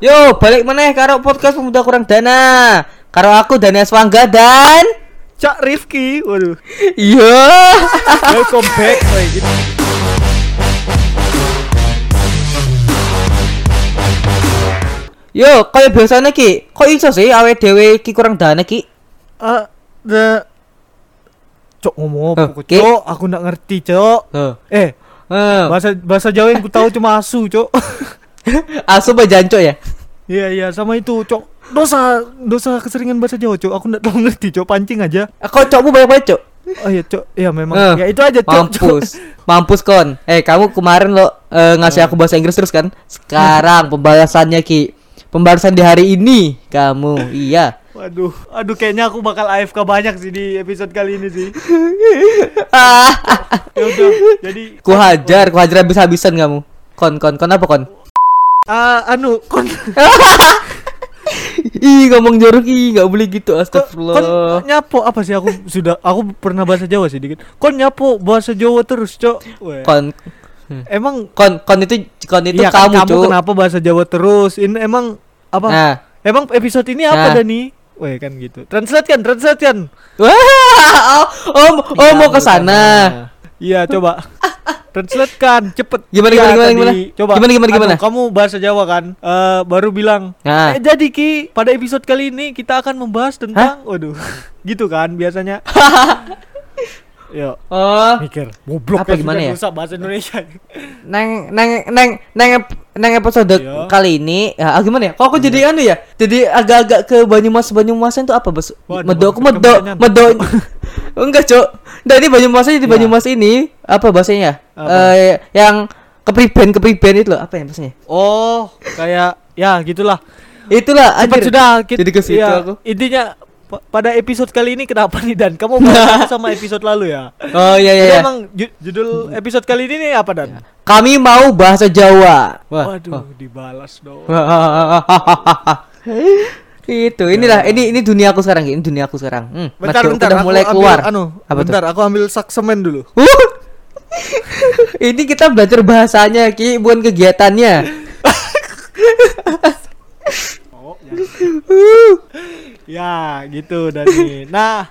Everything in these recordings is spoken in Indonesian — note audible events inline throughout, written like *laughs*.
Yo, balik meneh karo podcast pemuda kurang dana. Karo aku Daniel Swangga dan Cak Rifki, waduh. iya. Welcome back. *laughs* Woy, gitu. Yo, kayak biasanya Ki. Kok iso sih awe dhewe ki kurang dana Ki? Eh, the Cok ngomong apa, Oke. Cok? Aku nggak ngerti, Cok. Heeh. Eh, Heeh. bahasa bahasa Jawa yang ku tahu cuma asu, Cok. *laughs* Asu apa janco ya? Iya, iya, sama itu, Cok. Dosa dosa keseringan bahasa Jawa, Cok. Aku nggak tahu ngerti, Cok. Pancing aja. Eh, Kok cokmu banyak banget, Cok? Oh iya, Cok. Iya, memang. Eh, ya itu aja, Cok. Mampus. *laughs* Mampus kon. Eh, kamu kemarin lo eh, ngasih aku bahasa Inggris terus kan? Sekarang pembahasannya Ki. Pembahasan di hari ini kamu. Iya. Waduh, aduh kayaknya aku bakal AFK banyak sih di episode kali ini sih. Ah, *laughs* Ya udah, jadi ku hajar, ku hajar habis-habisan kamu. Kon, kon, kon apa kon? Ah anu kon *laughs* Ih, ngomong jorok ih, nggak boleh gitu. kon Astagfirullah. nyapo apa sih aku sudah aku pernah bahasa Jawa sih dikit. Kon nyapo bahasa Jawa terus, Cok. Weh. Kon, Emang kon, kon itu, kon itu iya, kan kamu, kamu kenapa bahasa Jawa terus? Ini emang apa? Nah, Emang episode ini apa Nah. Dani? Weh kan gitu. Translate kan, translate kan. wah, oh, oh, oh Iya, mau ke sana. Iya, coba. *laughs* translate kan, cepet. Gimana, Iya, gimana, gimana, gimana? Coba. Gimana, gimana, Anu, gimana? kamu bahasa Jawa kan? Eh baru bilang. Nah. Eh, jadi Ki, pada episode kali ini kita akan membahas tentang waduh. *laughs* gitu kan biasanya. *laughs* Yo, Oh, mikir. Goblok Apa ya, gimana ya? rusak bahasa Indonesia. neng, neng, neng, neng, neng episode Iya. kali ini, ya, ah, gimana ya? Kok aku jadi anu ya? Jadi agak-agak ke Banyumas, Banyumasan itu apa, Bos? Waduh, Medo, aku maksud medo, kebanyakan. medo. *laughs* Enggak, Cok. Nah, ini Banyumasan di Ya. Banyumas ini apa bahasanya? Apa? Eh, yang kepriben, kepriben itu loh, apa ya bahasanya? Oh, kayak ya gitulah. Itulah, Cepat anjir. sudah kita, Jadi ke situ iya, aku. Intinya pada episode kali ini kenapa nih Dan? Kamu bahas *laughs* sama episode lalu ya? Oh iya iya. Jadi iya. emang ju- judul episode kali ini nih apa Dan? Kami mau bahasa Jawa. Wah. Waduh, dibalas dong. itu inilah ini ini dunia aku sekarang ini dunia aku sekarang hmm, Bentar, bentar, udah aku mulai ambil, keluar Anu, apa bentar, aku ambil saksemen dulu. tuh *laughs* ini kita belajar bahasanya ki bukan kegiatannya Oh, *laughs* *laughs* ya gitu Dani. Nah,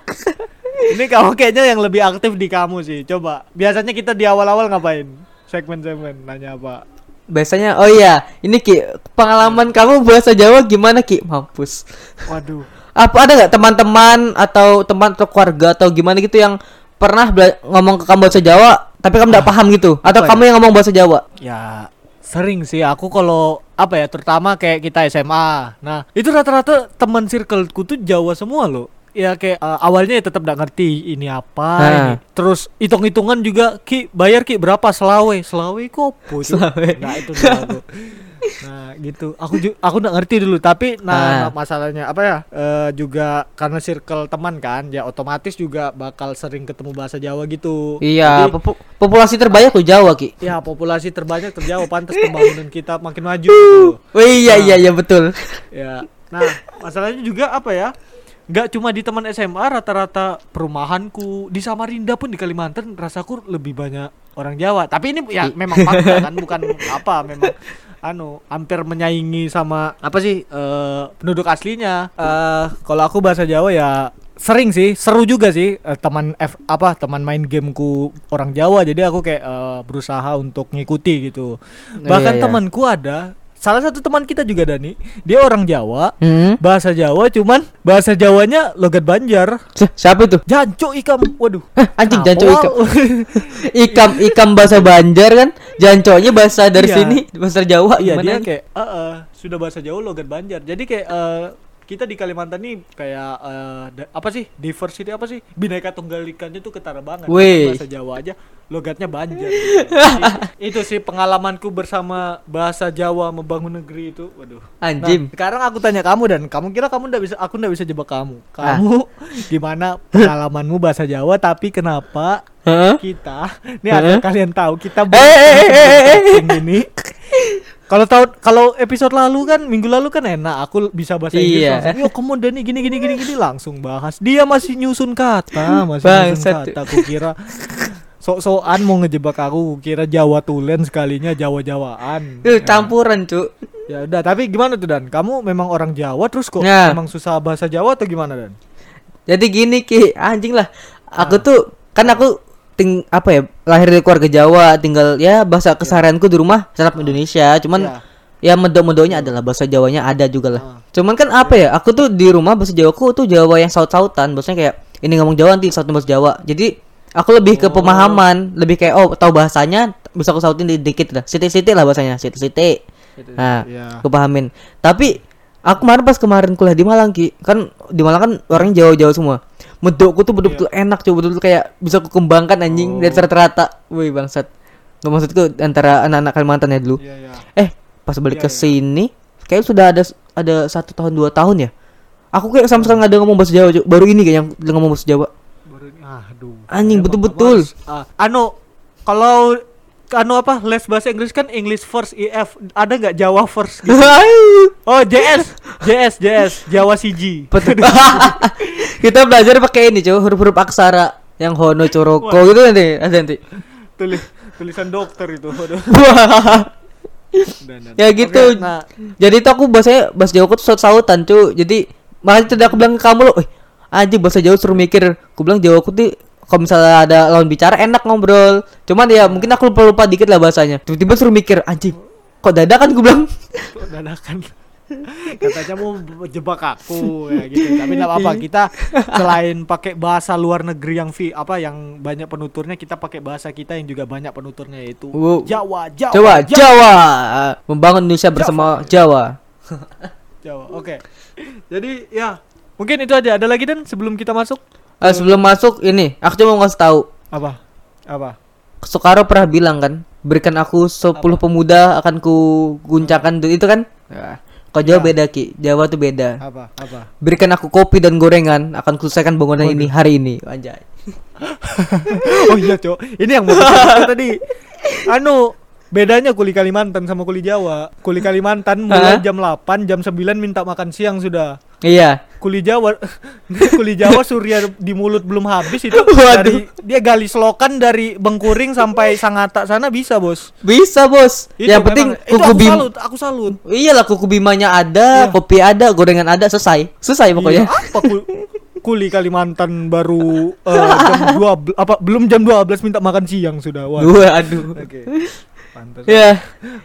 ini kamu kayaknya yang lebih aktif di kamu sih. Coba, biasanya kita di awal-awal ngapain? Segmen-segmen nanya apa? biasanya oh iya ini ki pengalaman kamu bahasa Jawa gimana ki mampus Waduh. apa ada nggak teman-teman atau teman atau keluarga atau gimana gitu yang pernah ngomong ke kamu bahasa Jawa tapi kamu nggak paham gitu atau kamu yang ngomong bahasa Jawa Ya, sering sih aku kalau apa ya, terutama kayak kita SMA. Nah, itu rata-rata teman circleku tuh Jawa semua loh. Ya kayak eh, awalnya ya tetap gak ngerti ini apa Nah. ini. Terus hitung-hitungan juga Ki bayar Ki berapa selawe? Selawe kopo. Selawe. Nah, itu. *laughs* Nah, gitu. Aku ju- aku nggak ngerti dulu, tapi nah, Ah. nah, masalahnya apa ya? Eh, juga karena circle teman kan, ya otomatis juga bakal sering ketemu bahasa Jawa gitu. iya Jadi, popu- populasi terbanyak tuh Jawa ki Ya populasi terbanyak terjauh pantas *laughs* pembangunan kita makin maju gitu. Oh iya Nah. iya iya betul. Ya. Nah, masalahnya juga apa ya? Gak cuma di teman SMA rata-rata perumahanku di Samarinda pun di Kalimantan rasaku lebih banyak orang Jawa. Tapi ini ya memang fakta kan bukan apa memang *laughs* anu hampir menyaingi sama apa sih eh, penduduk aslinya. Eh kalau aku bahasa Jawa ya sering sih seru juga sih eh, teman F apa teman main gameku orang Jawa jadi aku kayak eh, berusaha untuk ngikuti gitu bahkan iya, iya. temanku ada salah satu teman kita juga Dani dia orang Jawa Hmm. bahasa Jawa cuman bahasa Jawanya logat Banjar Si- Siapa itu? janco ikam waduh Hah, anjing janco ikam. *laughs* ikam ikam bahasa Banjar kan? Janconya bahasa dari Iya. sini, bahasa Jawa iya dia ini? kayak "Eh, eh, sudah bahasa Jawa logat Banjar jadi kayak eh, kita di Kalimantan nih kayak da- apa sih diversity apa sih bineka tunggal ikannya tuh ketara banget Wih. bahasa Jawa aja logatnya Banjar gitu. *laughs* Itu sih pengalamanku bersama bahasa Jawa membangun negeri itu waduh Anjim. Nah, sekarang aku tanya kamu dan kamu kira kamu ndak bisa aku ndak bisa jebak kamu. Ah. Kamu gimana pengalamanmu bahasa Jawa tapi kenapa Hah? kita ini ada Heeh. kalian tahu kita eh, eh. podcasting ini kalau tahun kalau episode lalu kan minggu lalu kan enak aku bisa bahasa Inggris Iya. langsung yo kamu Dani gini gini gini gini langsung bahas dia masih nyusun kata masih Bangsat. nyusun kata aku kira sok-sokan mau ngejebak aku kira Jawa tulen sekalinya Jawa-Jawaan Itu campuran, Cuk. Ya udah, tapi gimana tuh Dan? Kamu memang orang Jawa terus kok Ya. memang susah bahasa Jawa atau gimana Dan? Jadi gini Ki, anjing lah. Aku Ah. tuh kan aku ting apa ya lahir dari keluarga Jawa, tinggal ya bahasa keseharianku di rumah tetap Indonesia, cuman Ya. ya medok-medoknya adalah bahasa Jawanya ada juga lah. Ah. Cuman kan apa ya? Aku tuh di rumah bahasa Jawaku tuh Jawa yang saut-sautan, bahasanya kayak ini ngomong Jawa nanti sautin bahasa Jawa. Jadi aku lebih ke pemahaman, lebih kayak oh tahu bahasanya bisa aku sautin di- dikit lah. Siti-siti lah bahasanya, siti-siti. Nah, ya. aku pahamin. Tapi aku kemarin pas kemarin kuliah di Malang Ki, kan di Malang kan orangnya Jawa-Jawa semua. Medokku tuh betul-betul enak coba betul-betul kayak bisa aku kembangkan anjing dari rata-rata. Wih bangsat. Nggak maksudku antara anak-anak Kalimantan ya dulu. Iya, iya. Eh, pas balik Iya, ke iya. sini, kayak sudah ada ada satu tahun dua tahun ya. Aku kayak sama sekali nggak ada ngomong bahasa Jawa. Cuk. Baru ini kayak yang udah ngomong bahasa Jawa. Baru ini- aduh. Anjing, betul-betul. ah, anu kalau anu apa les bahasa Inggris kan English first EF ada nggak Jawa first gitu? *laughs* Oh JS JS JS Jawa CG. *laughs* Kita belajar pakai ini, cuy, huruf-huruf aksara yang Hono Coroko Wah. gitu nanti. Nanti. tulis tulisan dokter itu. Wah. Dan- dan. Ya gitu. Oke, nah Jadi itu aku bahasanya bahasa Jawa tuh saut-sautan, cuy. Jadi makanya tadi aku bilang ke kamu loh, "Eh, anjing bahasa Jawa suruh mikir." Aku bilang Jawa aku tuh kalau misalnya ada lawan bicara enak ngobrol. Cuman ya mungkin aku lupa-lupa dikit lah bahasanya. Tiba-tiba suruh mikir, anjing. Kok dadakan gue bilang. kok dadakan katanya mau jebak aku ya gitu tapi nggak apa-apa kita selain pakai bahasa luar negeri yang vi apa yang banyak penuturnya kita pakai bahasa kita yang juga banyak penuturnya yaitu Wow. Jawa Jawa Jawa, Jawa. Membangun Indonesia bersama Jawa. Jawa oke jadi ya mungkin itu aja ada lagi dan sebelum kita masuk Eh, sebelum masuk ini, aku cuma mau ngasih tahu. apa apa Soekarno pernah bilang kan, berikan aku 10 pemuda akan ku guncangkan itu kan? Ya. Kok Jawa Ya. beda Ki, Jawa tuh beda. apa apa Berikan aku kopi dan gorengan, akan kuselesaikan bangunan ini hari ini. Anjay. *laughs* oh iya cok ini yang mau tadi *laughs* anu bedanya kuli Kalimantan sama kuli Jawa kuli Kalimantan mulai jam 8 jam 9 minta makan siang sudah Iya. kuli Jawa *laughs* kuli Jawa surya di mulut belum habis itu *laughs* Waduh. dari dia gali selokan dari Bengkuring sampai Sangatta sana bisa bos Bisa, Bos. Itu yang penting memang- kuku aku bim salut aku salut Iyalah kuku bimanya ada, Iya. kopi ada, gorengan ada, selesai. Selesai pokoknya. Iya, apa ku- kuli Kalimantan baru eh, jam *laughs* 12 apa belum jam 12 minta makan siang sudah Waduh. Dua, aduh. Oke. Pantes. Ya.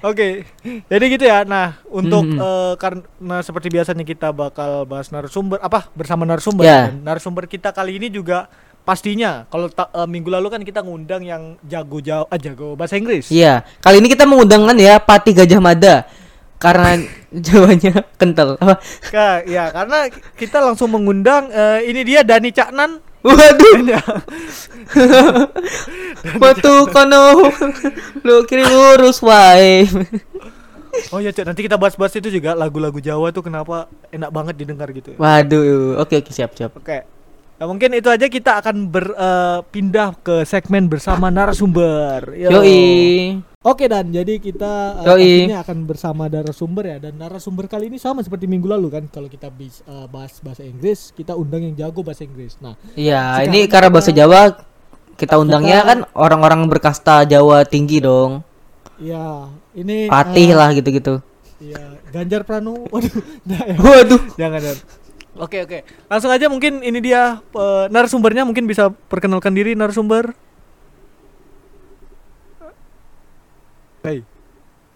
Oke, jadi gitu ya. Nah, untuk Mhm. eh, karena seperti biasanya kita bakal bahas narasumber apa bersama narasumber. Dan narasumber kita kali ini juga pastinya kalau eh, minggu lalu kan kita ngundang yang jago jago ah, jago bahasa Inggris. Iya. Kali ini kita mengundangkan ya Pati Gajah Mada. Karena *laughs* Jawanya kental. Apa? Ka- ya, karena kita langsung mengundang eh, ini dia Dani Caknan. Waduh. *laughs* Batu kono lu kirim urus wae. Oh ya, Cak, nanti kita bahas-bahas itu juga lagu-lagu Jawa tuh kenapa enak banget didengar gitu. ya. Waduh, oke oke siap siap. Oke. Nah, mungkin itu aja kita akan berpindah ke segmen bersama narasumber. Yo. Yoi. Oke dan jadi kita uh, Yoi. pastinya akan bersama narasumber ya dan narasumber kali ini sama seperti minggu lalu kan kalau kita bis, uh, bahas bahasa Inggris kita undang yang jago bahasa Inggris. Nah Iya, ini karena bahasa Jawa kita undangnya kita- kan orang-orang berkasta Jawa tinggi dong. ya ini Patih uh, lah gitu-gitu. Ya Ganjar Pranowo. *laughs* Waduh, enggak ya. Waduh. Jangan dan. Oke oke langsung aja mungkin ini dia uh, narasumbernya mungkin bisa perkenalkan diri narasumber. Hey.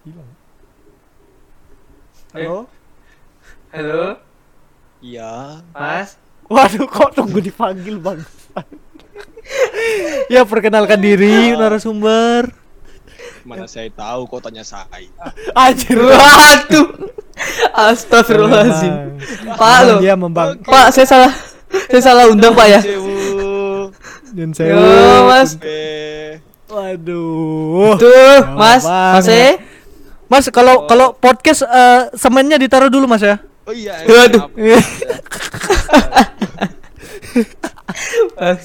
Hilang. Halo. Halo, Iya, Mas. Waduh, kok tunggu dipanggil bang? ya perkenalkan diri narasumber. mana saya tahu kok tanya saya. Anjir. Waduh. Astagfirullahaladzim. Pak lo. Dia membang. Pak, saya salah. Saya salah undang, Pak ya. Dan Yo, Mas. Waduh. Tuh, Mas. Mas eh. Mas kalau kalau podcast eh, semennya ditaruh dulu Mas ya. Oh iya. Waduh. maaf.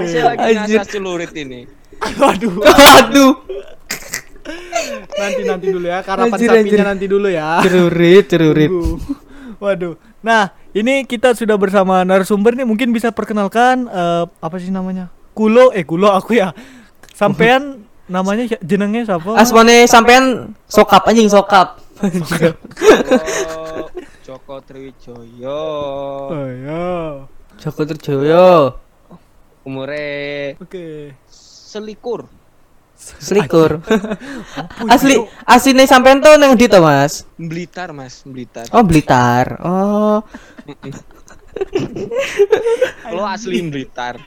Saya lagi ngasah celurit ini. Waduh. Waduh. Nanti nanti dulu ya. Karapan Anjir, sapinya anjir. nanti dulu ya. Cerurit, cerurit. Waduh. Nah, ini kita sudah bersama narasumber nih mungkin bisa perkenalkan eh, apa sih namanya? Kulo eh Kulo aku ya. Sampean namanya jenengnya siapa? Asmane sampean sokap anjing sokap. Joko, Joko Triwijoyo. Oh ya. Joko Terjoyo. Umure Oke. selikur. Selikur. Asli asline sampean tuh nang ndi to, Mas? Blitar, Mas, Blitar. Oh, Blitar. Oh. Lo asli Blitar.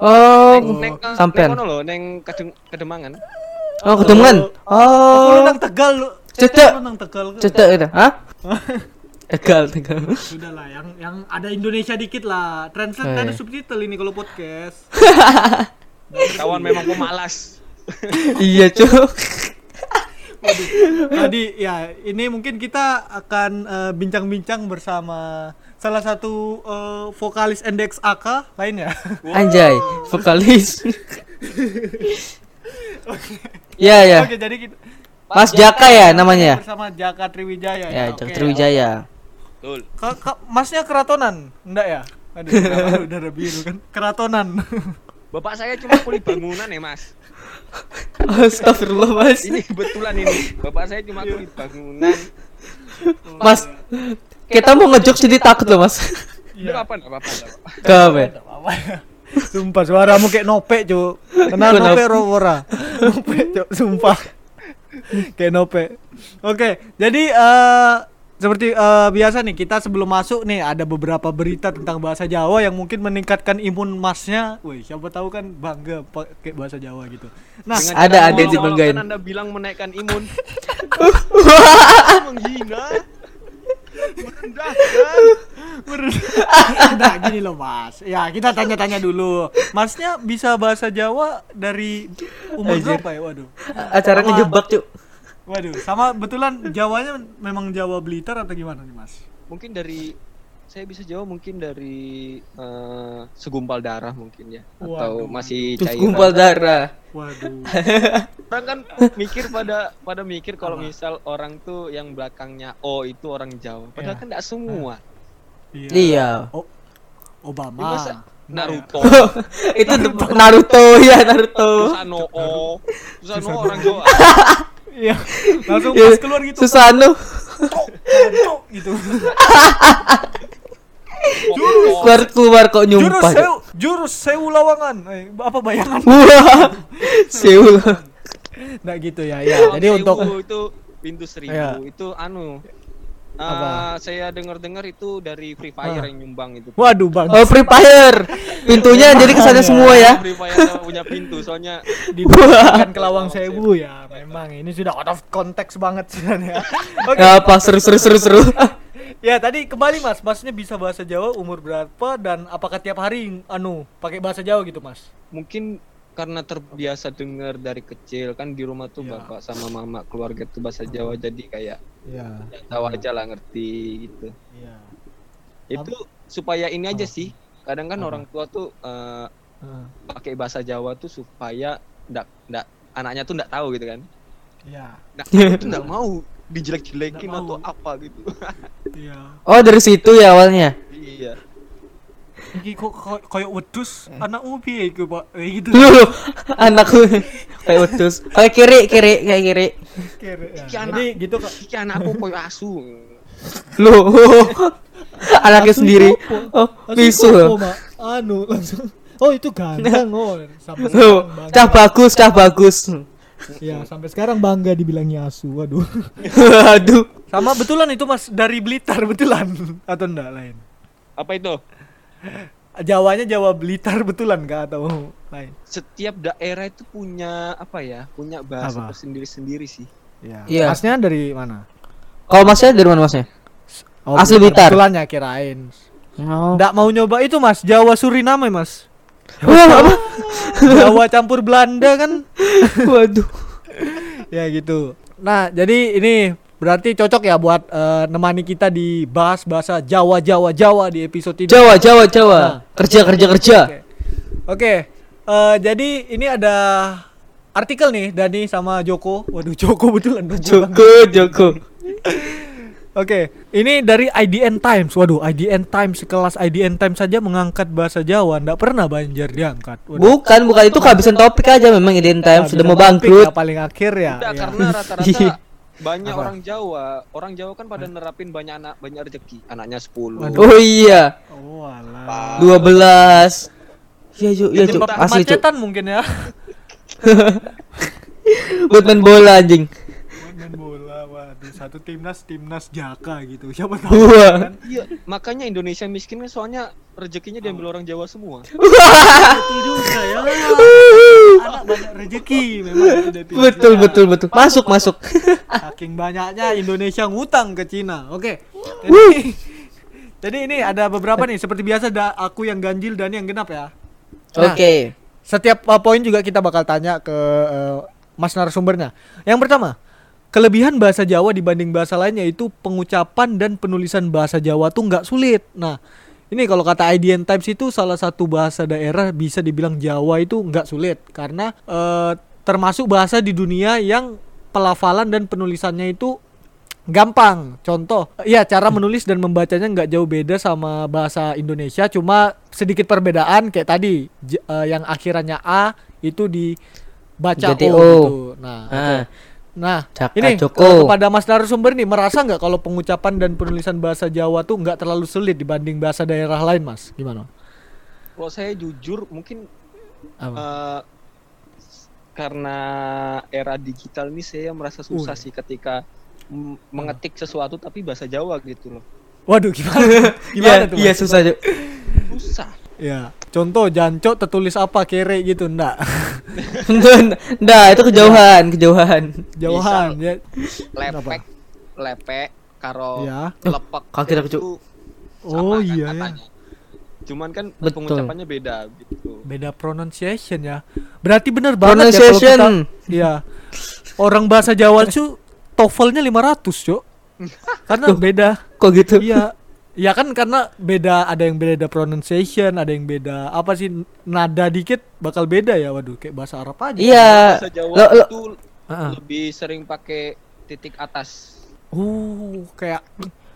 Oh, Neng, neng, sampean. neng lho, neng Kedem- Kedemangan. Oh, ketemuan. Oh, Oh. nang Tegal lu. Cedek. Lu nang Tegal. Cedek itu. Hah? *laughs* Tegal, tegal. Sudah lah, yang yang ada Indonesia dikit lah. Translate Eh. ada subtitle ini kalau podcast. *laughs* Kawan memang pemalas. Iya, Cuk. Tadi ya, ini mungkin kita akan eh, bincang-bincang bersama salah satu eh, vokalis Index AK lainnya. Anjay, vokalis. Ya, ya. Oke, jadi kita Mas Jaka ya namanya. bersama Jaka Triwijaya Ya, Oke. Jaka Triwijaya. Betul. Ka- ka- masnya keratonan? Enggak ya? Aduh, *laughs* ada biru kan. Keratonan. Bapak saya cuma kuli bangunan ya, Mas. Astagfirullah, Mas. Ini kebetulan ini. Bapak saya cuma kuli bangunan. Mas, kita mau ngejok jadi takut loh, Mas. Enggak apa-apa, enggak apa-apa. enggak apa-apa. Kabe. apa ya? Sumpah suaramu kayak nope, Cuk. Kenal Kenapa? nope ro ora? Nope, Cuk, sumpah. kayak nope. Oke, jadi eh seperti eh, biasa nih kita sebelum masuk nih ada beberapa berita tentang bahasa Jawa yang mungkin meningkatkan imun masnya. Wih, siapa tahu kan bangga pakai bahasa Jawa gitu. Nah, Dengan Ada- ada yang mengawalkan dibanggain. Anda bilang menaikkan imun. Menghina. Merendahkan. nah gini loh Mas. Ya, kita tanya-tanya dulu. Masnya bisa bahasa Jawa dari umur berapa ya? Waduh. Acara ngejebak, Cuk. Waduh, sama betulan Jawanya memang Jawa Blitar atau gimana nih Mas? Mungkin dari saya bisa jawab mungkin dari eh, segumpal darah mungkin ya atau Waduh. masih Terus cairan. gumpal darah. Waduh. *laughs* Orang kan mikir pada pada mikir kalau misal orang tuh yang belakangnya O itu orang Jawa. Padahal Iya. kan enggak semua. Iya. Oh, Ini Obama. masa Naruto, *laughs* Itu Naruto ya, Naruto. Susano O, Susano orang Jawa. *laughs* Iya. *laughs* Langsung Ya, pas keluar gitu. Susano gitu. *laughs* Jurus. keluar keluar kok Jurus nyumpah. Cuk. sewu, jurus sewu lawangan. Eh, apa bayangan? Seul. Nah *laughs* gitu ya. Ya, jadi untuk itu pintu seribu Iya. itu anu Apa? Ah, saya dengar-dengar itu dari Free Fire Ah. yang nyumbang itu. Waduh, Bang. Oh, Free Fire. Pintunya jadi kesannya semua ya. Free Fire punya pintu soalnya *laughs* Didirikan ke Lawang Sewu ya. Memang ini sudah out of context banget sebenarnya. *laughs* Oke. Gak apa seru seru seru seru. *laughs* Ya tadi kembali mas, masnya bisa bahasa Jawa umur berapa dan apakah tiap hari anu pakai bahasa Jawa gitu mas? mungkin karena terbiasa dengar dari kecil kan di rumah tuh Iya. bapak sama mama keluarga tuh bahasa Jawa jadi kayak Iya. ya tahu aja lah ngerti gitu. Iya. Itu supaya ini aja Apa? sih. Kadang kan Apa? orang tua tuh eh, pakai bahasa Jawa tuh supaya ndak ndak anaknya tuh ndak tahu gitu kan. Iya. Nah, tuh ndak *laughs* mau dijelek-jelekin atau apa gitu. Iya. Oh, dari situ ya awalnya. iya. Iki kok ko- koyo wedus anakmu piye iku, Pak? Eh gitu. *laughs* Anakku kayak utus. Kayak kiri kiri kayak kiri. Kere, ya. Iki anak- Jadi gitu Kak. Iki anakku koyo asu. Lu *laughs* anaknya sendiri. Oh, bisu. *laughs* Anu langsung. Oh, itu ganteng oh. Sampai bangga. cah bagus, cah bagus. Ya, sampai sekarang bangga dibilangnya asu. Waduh. Aduh. Sama betulan itu Mas dari Blitar betulan atau enggak lain? Apa itu? Jawanya Jawa Blitar betulan kah atau lain? Setiap daerah itu punya apa ya? Punya bahasa Apa? tersendiri-sendiri sih. Iya. Masnya dari mana? Kalau masnya dari mana masnya? Asli Blitar. Betulan ya kirain. Oh. Enggak mau nyoba itu Mas, Jawa Suriname Mas. Wah, apa? *laughs* Jawa campur Belanda kan? *laughs* Waduh. ya gitu. Nah, jadi ini berarti cocok ya buat eh, nemani kita di bahas bahasa Jawa Jawa Jawa di episode ini. Jawa, Jawa, Jawa. Nah. Kerja, kerja, kerja. Oke. Oke. eh, jadi ini ada artikel nih Dani sama Joko. Waduh, Joko betulan dong. Joko, Joko. Oke, ini dari IDN Times. Waduh, IDN Times sekelas IDN Times saja mengangkat bahasa Jawa, ndak pernah Banjar diangkat. Waduh. Bukan, bukan itu kehabisan topik aja memang Indian Time sudah mau topik bangkrut. ya, paling akhir ya. Enggak, ya. karena rata-rata Iya. *laughs* banyak Apa? orang Jawa, orang Jawa kan pada nerapin banyak anak, banyak rezeki. Anaknya 10. Waduh. Oh iya, Oh alah. Pak. 12. Iya, Cuk, iya, Cuk. Jembatan Asli, Cuk. Macetan mungkin ya. *laughs* Buat main bola anjing. Satu timnas, timnas Jaka gitu. *laughs* Siapa tahu kan? Iya, makanya Indonesia miskin kan soalnya rezekinya diambil orang Jawa semua. *laughs* Itu juga ya. Anak banyak rezeki memang. Betul, betul, betul. Masuk, masuk. *laughs* Saking banyaknya Indonesia ngutang ke Cina. Oke. Jadi, jadi ini ada beberapa nih seperti biasa ada aku yang ganjil dan yang genap ya. Nah, Oke. Setiap uh, poin juga kita bakal tanya ke uh, Mas narasumbernya. Yang pertama, kelebihan bahasa Jawa dibanding bahasa lain yaitu pengucapan dan penulisan bahasa Jawa tuh nggak sulit. Nah, ini kalau kata IDN Times itu salah satu bahasa daerah bisa dibilang Jawa itu nggak sulit karena uh, termasuk bahasa di dunia yang pelafalan dan penulisannya itu gampang. Contoh, ya cara menulis dan membacanya nggak jauh beda sama bahasa Indonesia, cuma sedikit perbedaan kayak tadi j- eh, yang akhirannya A itu dibaca Jadi O, gitu. Nah. Ah. Nah Caka ini Joko. kepada Mas narasumber nih merasa nggak kalau pengucapan dan penulisan bahasa Jawa tuh nggak terlalu sulit dibanding bahasa daerah lain, Mas? Gimana? Kalau saya jujur mungkin Apa? eh, karena era digital ini saya merasa susah Wih. sih ketika mengetik sesuatu tapi bahasa Jawa gitu loh. Waduh, gimana? *laughs* gimana Iya, tuh? iya susah. Susah. Ya, contoh jancok tertulis apa kere gitu, enggak. *laughs* Nah, itu kejauhan, kejauhan. Jauhan ya. Lepek, lepek, karo Ya. lepek. kaki itu Oh, kan iya, ya. Cuman kan Betul. pengucapannya beda gitu. Beda pronunciation ya. Berarti bener banget ya kalau Pronunciation. kita Iya. Orang bahasa Jawa *laughs* tuh TOEFL-nya 500, Cuk. Karena beda. Kok gitu? Iya. Ya kan karena beda ada yang beda pronunciation, ada yang beda apa sih nada dikit bakal beda ya. Waduh, kayak bahasa Arab aja. Iya. Bahasa Jawa Lo, lo, itu Heeh. lebih sering pakai titik atas. Uh, kayak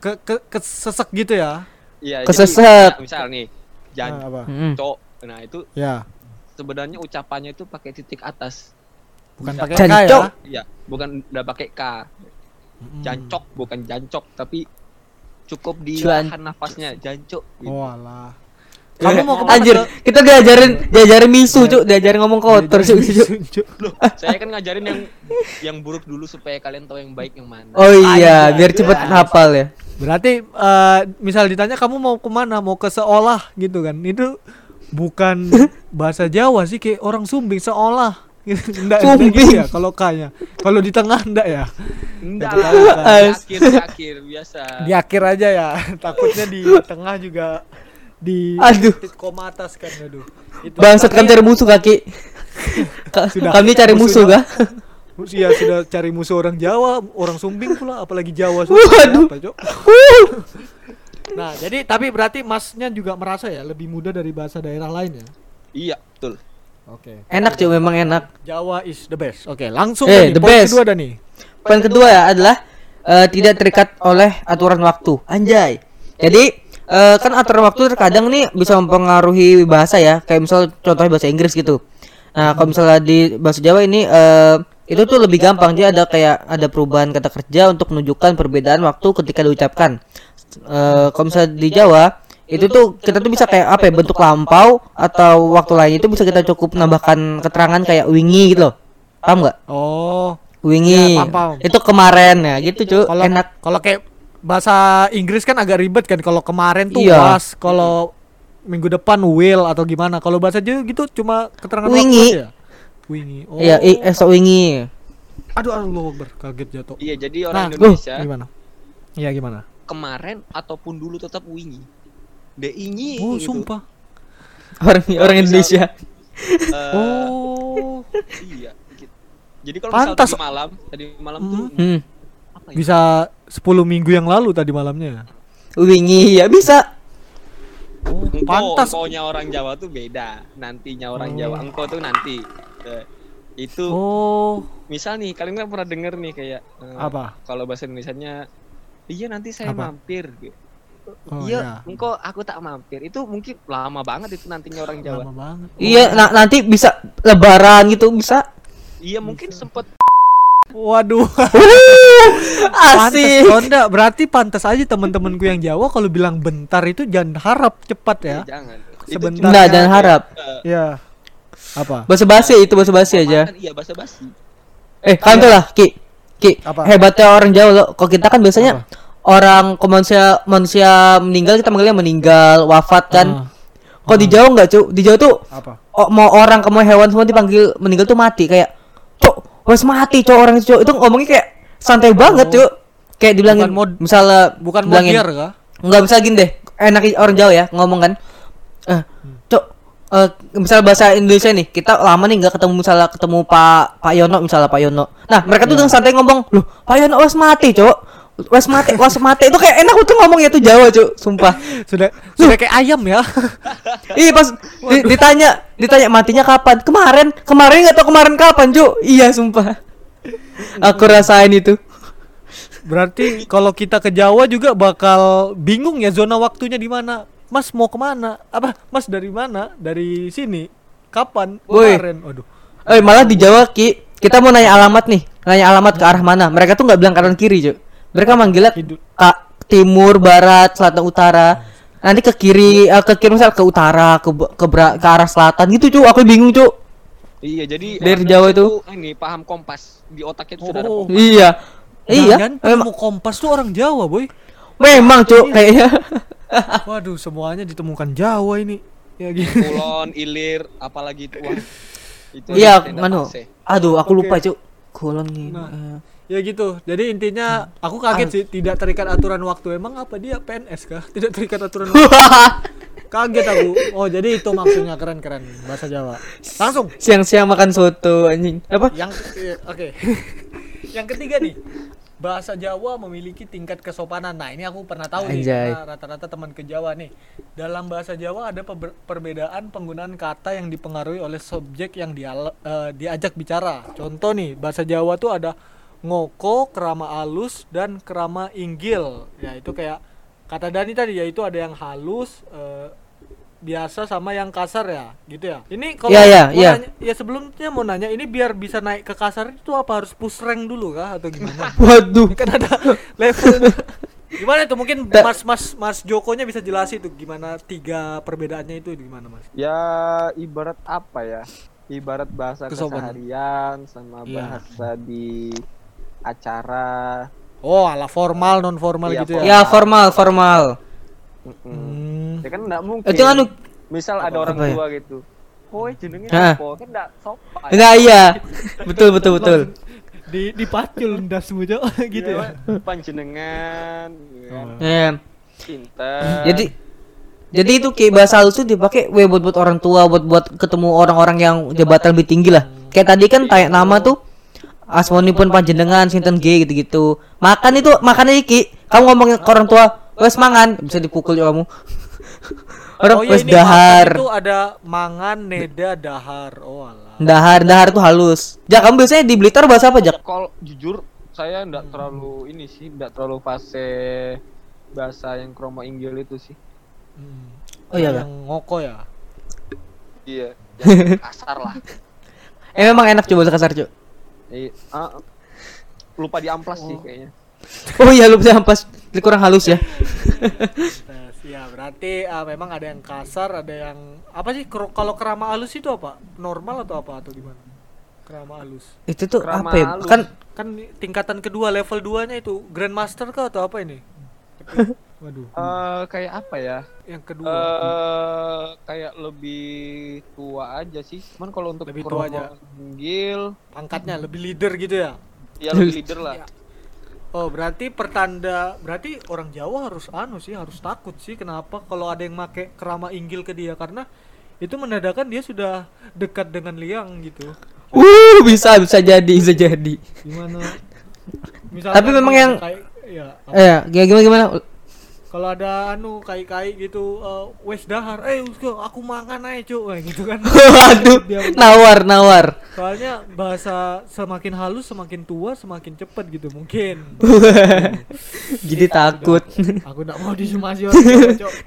ke, ke kesesek gitu ya. Iya, Kesesek. jadi, ya, misal nih, Nah, jan apa? Mm. cok. Nah, itu Ya, sebenarnya ucapannya itu pakai titik atas. bukan pakai K ya. Jancok. Iya, bukan udah pakai K. Jancok bukan jancok, tapi cukup di Cuan. tahan nafasnya, jancok. Gitu. Oh alah. Kamu mau ke mana? Anjir, kita diajarin diajarin misu, Cuk, diajarin ngomong kotor, Cuk. Cuk. Cuk. Loh, saya kan ngajarin yang yang buruk dulu supaya kalian tahu yang baik yang mana. Oh iya, biar cepet hafal ya. Berarti eh, misal ditanya kamu mau ke mana? Mau ke seolah gitu kan? Itu bukan *laughs* bahasa Jawa sih kayak orang Sumbing seolah. *laughs* Enggak, Sumbing. gitu ya kalau kaya. Kalau di tengah enggak ya? Enggak lah, kan. di akhir, di akhir biasa. Di akhir aja ya. *laughs* Takutnya di *laughs* tengah juga di Aduh. titik koma atas kan aduh. Itu Bangsat kami cari musuh kaki. *laughs* Ka- Sudah. kami cari musuh kah? Iya sudah cari musuh orang Jawa, orang Sumbing pula apalagi Jawa Waduh. apa, Cok? Nah, jadi tapi berarti Masnya juga merasa ya lebih mudah dari bahasa daerah lain ya? Iya, betul. Oke. Enak Cuk, memang enak. Jawa is the best. Oke, langsung Eh, nih, the poin best. kedua ada nih. Poin kedua ya adalah eh, tidak terikat oleh aturan waktu. Anjay. Jadi eh, kan aturan waktu terkadang nih bisa mempengaruhi bahasa ya. Kayak misal contohnya bahasa Inggris gitu. Nah, kalau misalnya di bahasa Jawa ini eh, itu tuh lebih gampang. Dia ada kayak ada perubahan kata kerja untuk menunjukkan perbedaan waktu ketika diucapkan. Eh, kalau misalnya di Jawa itu tuh kita tuh bisa kayak apa ya bentuk lampau atau waktu lain itu bisa kita cukup nambahkan keterangan kayak wingi gitu loh. Paham nggak? Oh, Wingi. Ya. Itu kemarin ya, gitu, kalau Enak. kalau kayak bahasa Inggris kan agak ribet kan kalau kemarin tuh Iya. was, kalau minggu depan will atau gimana. Kalau bahasa Jawa gitu cuma keterangan waktu Wingi. aja. Wingi. Oh. Iya, esok wingi. Aduh, Allah Akbar, kaget jatuh. Iya, jadi Nah, orang uh, Indonesia Gimana? Iya gimana? kemarin ataupun dulu tetap wingi. De ingi Oh, gitu. sumpah. Orang orang misal- Indonesia. Eh, Oh. Iya. Jadi kalau Pantas. misal tadi malam, tadi malam tuh Mhm. Hmm. apa ya? Bisa 10 minggu yang lalu tadi malamnya. Wingi ya bisa. Oh, Engkau, pantas. engkaunya orang Jawa tuh beda. Nantinya orang Oh. Jawa, engkau tuh nanti. Eh, itu Oh, misal nih, kalian kan pernah denger nih kayak eh, apa? kalau bahasa Indonesianya iya nanti saya Apa? mampir gitu. Oh, iya, ya. engkau aku tak mampir. Itu mungkin lama banget itu nantinya orang Jawa. Lama banget. Iya, na- nanti bisa lebaran gitu bisa. Iya, mungkin sempet Waduh. *laughs* Pantes Asik. Honda berarti pantas aja teman-temanku yang Jawa kalau bilang bentar itu jangan harap cepat ya. Eh, jangan Sebentar. Enggak, jangan harap. Ya. Apa? Bahasa basi itu bahasa basi aja. iya bahasa basi Eh, kan tuh lah, Ki. Ki, Apa? hebatnya orang Jawa loh. Kalau kita kan biasanya orang kalau manusia manusia meninggal kita manggilnya meninggal, wafat kan. Ah. Kalau di Jawa enggak, Cuk. Di Jawa tuh Apa? oh, mau orang ke mau hewan semua dipanggil meninggal tuh mati kayak cok wes mati cok orang itu cok. Itu ngomongnya kayak santai banget cok. Kayak dibilangin Oh. Bukan mod- misalnya Bukan bilangin, modiar kah? nggak bisa gini deh enak orang Jawa ya ngomong kan. Eh cok eh misal bahasa Indonesia nih kita lama nih nggak ketemu misalnya ketemu Pak Pak Yono misalnya Pak Yono. Nah mereka tuh dengan santai ngomong loh Pak Yono wes mati cok wes mati wes mati itu kayak enak tuh ngomongnya tuh Jawa cok sumpah Sudah sudah kayak ayam ya. *laughs* Iya pas di- ditanya ditanya matinya kapan? Kemarin, kemarin nggak tahu kemarin kapan, Cuk. Iya, sumpah. Aku rasain itu. Berarti kalau kita ke Jawa juga bakal bingung ya zona waktunya di mana. Mas mau ke mana? Apa? Mas dari mana? Dari sini. Kapan? Woi. Kemarin. Waduh. Eh, malah di Jawa, Ki, kita mau nanya alamat nih. Nanya alamat ke arah mana? Mereka tuh nggak bilang kanan kiri, Cuk. Mereka manggilnya Hidup. ke timur, barat, selatan, utara. Nanti ke kiri, eh, ke kiri misal ke utara, ke ke, bera- ke arah selatan gitu, Cuk. Aku bingung, Cuk. iya jadi Dari Jawa itu. tuh ini paham kompas di otaknya itu sudah ada Oh. kompas. Iya. Iya, Jangan memang, mau kompas tuh orang Jawa, boy. memang, Cuk, kayaknya. *laughs* Waduh, semuanya ditemukan Jawa ini. Ya gitu. kulon ilir apalagi itu wah *laughs* itu Iya, fase. Aduh, aku lupa, Oke. Cuk. Kulon nih. Nah. eh. Ya gitu. Jadi intinya aku kaget sih tidak terikat aturan waktu. Emang apa dia PNS kah? *laughs* Tidak terikat aturan waktu. *laughs* Kaget aku. Oh, jadi itu maksudnya keren-keren bahasa Jawa. Langsung Siang-siang makan soto anjing. Apa? yang eh, oke. *laughs* yang ketiga nih. Bahasa Jawa memiliki tingkat kesopanan. Nah, ini aku pernah tahu nih Anjay. karena rata-rata teman ke Jawa nih. Dalam bahasa Jawa ada perbedaan penggunaan kata yang dipengaruhi oleh subjek yang diala- eh, diajak bicara. Contoh nih, bahasa Jawa tuh ada ngoko, kerama alus dan kerama inggil. Ya, itu kayak kata Dani tadi yaitu ada yang halus eh, biasa sama yang kasar ya, gitu ya. Ini kalau mau iya. nanya- ya sebelumnya mau nanya ini biar bisa naik ke kasar itu apa harus push rank dulu kah atau gimana? *laughs* Waduh. Ini kan ada level. *laughs* Gimana itu mungkin Ta- Mas Mas Mas Jokonya bisa jelasin tuh gimana tiga perbedaannya itu gimana Mas? ya ibarat apa ya ibarat bahasa Kesopanan. keseharian sama Iya. bahasa di acara Oh, ala formal non formal Iya, gitu ya. Ya formal, formal. Hmm. ya kan enggak mungkin Itu anu misal ada orang Apa ya? tua gitu Kowe jenenge Hah. apa? Kan enggak sopan. Enggak iya. Betul betul betul. Di dipacul ndas mujo *laughs* gitu ya. Iya, Panjenengan, gitu kan. Ya. pinter. Jadi jadi itu kayak bahasa halus tuh dipakai we buat buat orang tua, buat buat ketemu orang-orang yang jabatan lebih tinggi lah. Kayak tadi kan kayak nama tuh Asmoni pun panjenengan sinten G gitu-gitu. Makan itu makan iki. Kamu ngomongin ke orang tua, wes mangan, bisa dipukul ya kamu. *laughs* orang oh iya wes dahar. itu ada mangan, neda, dahar. Oh alah. Dahar, dahar tuh halus. Jak, kamu biasanya di Blitar bahasa apa, Jak? Kalau jujur saya enggak terlalu ini sih, enggak terlalu fase bahasa yang kromo inggil itu sih. Hmm. Oh iya, yang ngoko ya. Iya, *laughs* kasar lah. Eh memang enak coba bahasa kasar, Cuk. Eh, ah, lupa di amplas sih kayaknya. *laughs* Oh iya, lu bisa pas kurang halus ya. *laughs* Ya berarti ah, memang ada yang kasar, ada yang apa sih? Kalau kerama halus itu apa? Normal atau apa atau gimana? Kerama halus. Itu tuh Kerama apa ya? halus. Kan Kan tingkatan kedua level 2-nya itu Grandmaster kah atau apa ini? *laughs* Waduh. Eh, kayak apa ya? Yang kedua. Eh, kayak lebih tua aja sih. Cuman kalau untuk Lebih tua aja. inggil, pangkatnya lebih leader gitu ya. ya lebih *laughs* leader lah. Ya. Oh, berarti pertanda berarti orang Jawa harus anu sih, harus takut sih kenapa kalau ada yang make kerama inggil ke dia karena itu menandakan dia sudah dekat dengan liang gitu. uh bisa bisa jadi bisa jadi. Gimana? *laughs* Misalkan Tapi memang yang- kai- ya, apa- Eh, ya gimana gimana? Kalau ada anu kai-kai gitu eh, wes dahar, eh Usko, aku makan aja cuk gitu kan. *laughs* Waduh, nawar nawar. Soalnya bahasa semakin halus semakin tua semakin cepet gitu mungkin. *laughs* Jadi takut. Aku enggak mau *laughs* disumasi orang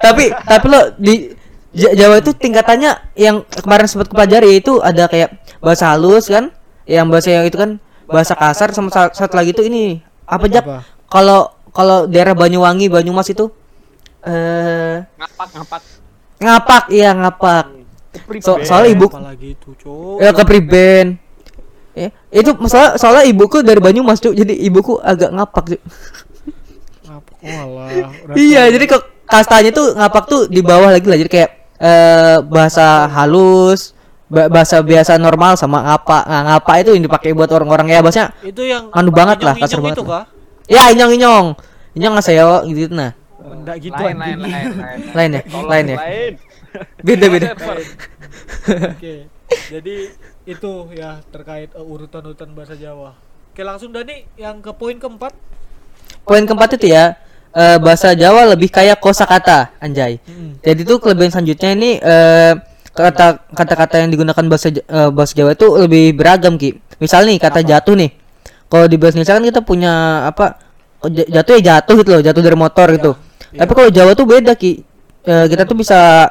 tapi tapi lo di Ja- Jawa itu tingkatannya yang kemarin sempat kupelajari itu ada kayak bahasa halus kan, yang bahasa yang itu kan bahasa kasar sama sa- satu lagi tuh ini apa jak Apa? kalau kalau daerah Banyuwangi Banyumas itu eh Ngapak ngapak. ngapak iya ngapak so, soalnya ibu Apalagi itu, Cuk. ya ke priben ya, itu masalah soalnya ibuku dari Banyumas tuh jadi ibuku agak ngapak Cuk. Apa? Oh, alah. iya jadi ke kastanya tuh ngapak tuh di bawah lagi lah jadi kayak eh bahasa halus ba- bahasa biasa normal sama ngapa nah, ngapa itu yang dipakai buat orang-orang ya bahasanya Itu yang Anu banget lah, kasar banget itu lah. kah? ya inyong inyong inyong nggak saya gitu nah Enggak gitu lain, lain, lain, lain. *laughs* lain ya Tolong, lain ya Lain. beda beda. Oke. Jadi itu ya terkait uh, urutan-urutan bahasa Jawa. Oke, langsung Dani yang ke poin keempat. poin keempat itu ya eh, bahasa Jawa lebih kayak kosakata anjay Mm. jadi tuh kelebihan selanjutnya ini eh, kata kata-kata yang digunakan bahasa eh, bahasa Jawa itu lebih beragam ki misal nih kata jatuh nih kalau di bahasa Indonesia kan kita punya apa j- jatuh ya jatuh gitu loh jatuh dari motor gitu tapi kalau Jawa tuh beda ki. Eh, kita tuh bisa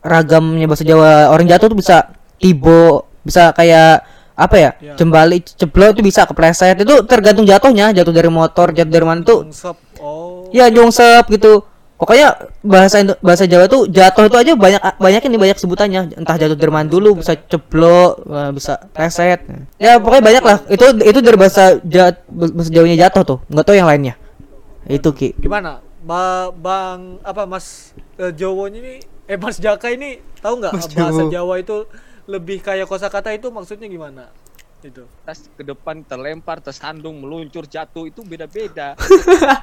ragamnya bahasa Jawa. Orang jatuh tuh bisa tibo bisa kayak apa ya Iya. jembali ceblok itu bisa kepleset. Itu tergantung jatuhnya jatuh dari motor jatuh dari mana tuhUngsep. Oh. ya jongsep gitu. Pokoknya bahasa Indo- bahasa Jawa tuh jatuh itu aja banyak banyak ini banyak sebutannya. Entah jatuh dari mana dulu bisa ceblok eh, bisa reset ya pokoknya banyak lah. Itu itu dari bahasa ja, bahasa Jawanya jatuh tuh. Nggak tahu yang lainnya. Itu ki. Gimana? Ba Bang apa Mas eh, Jawonya ini eh Mas Jaka ini tahu nggak bahasa Jawo. Jawa itu lebih kayak kosakata itu maksudnya gimana? Itu. Tas ke depan terlempar, tersandung, meluncur, jatuh itu beda-beda. *laughs*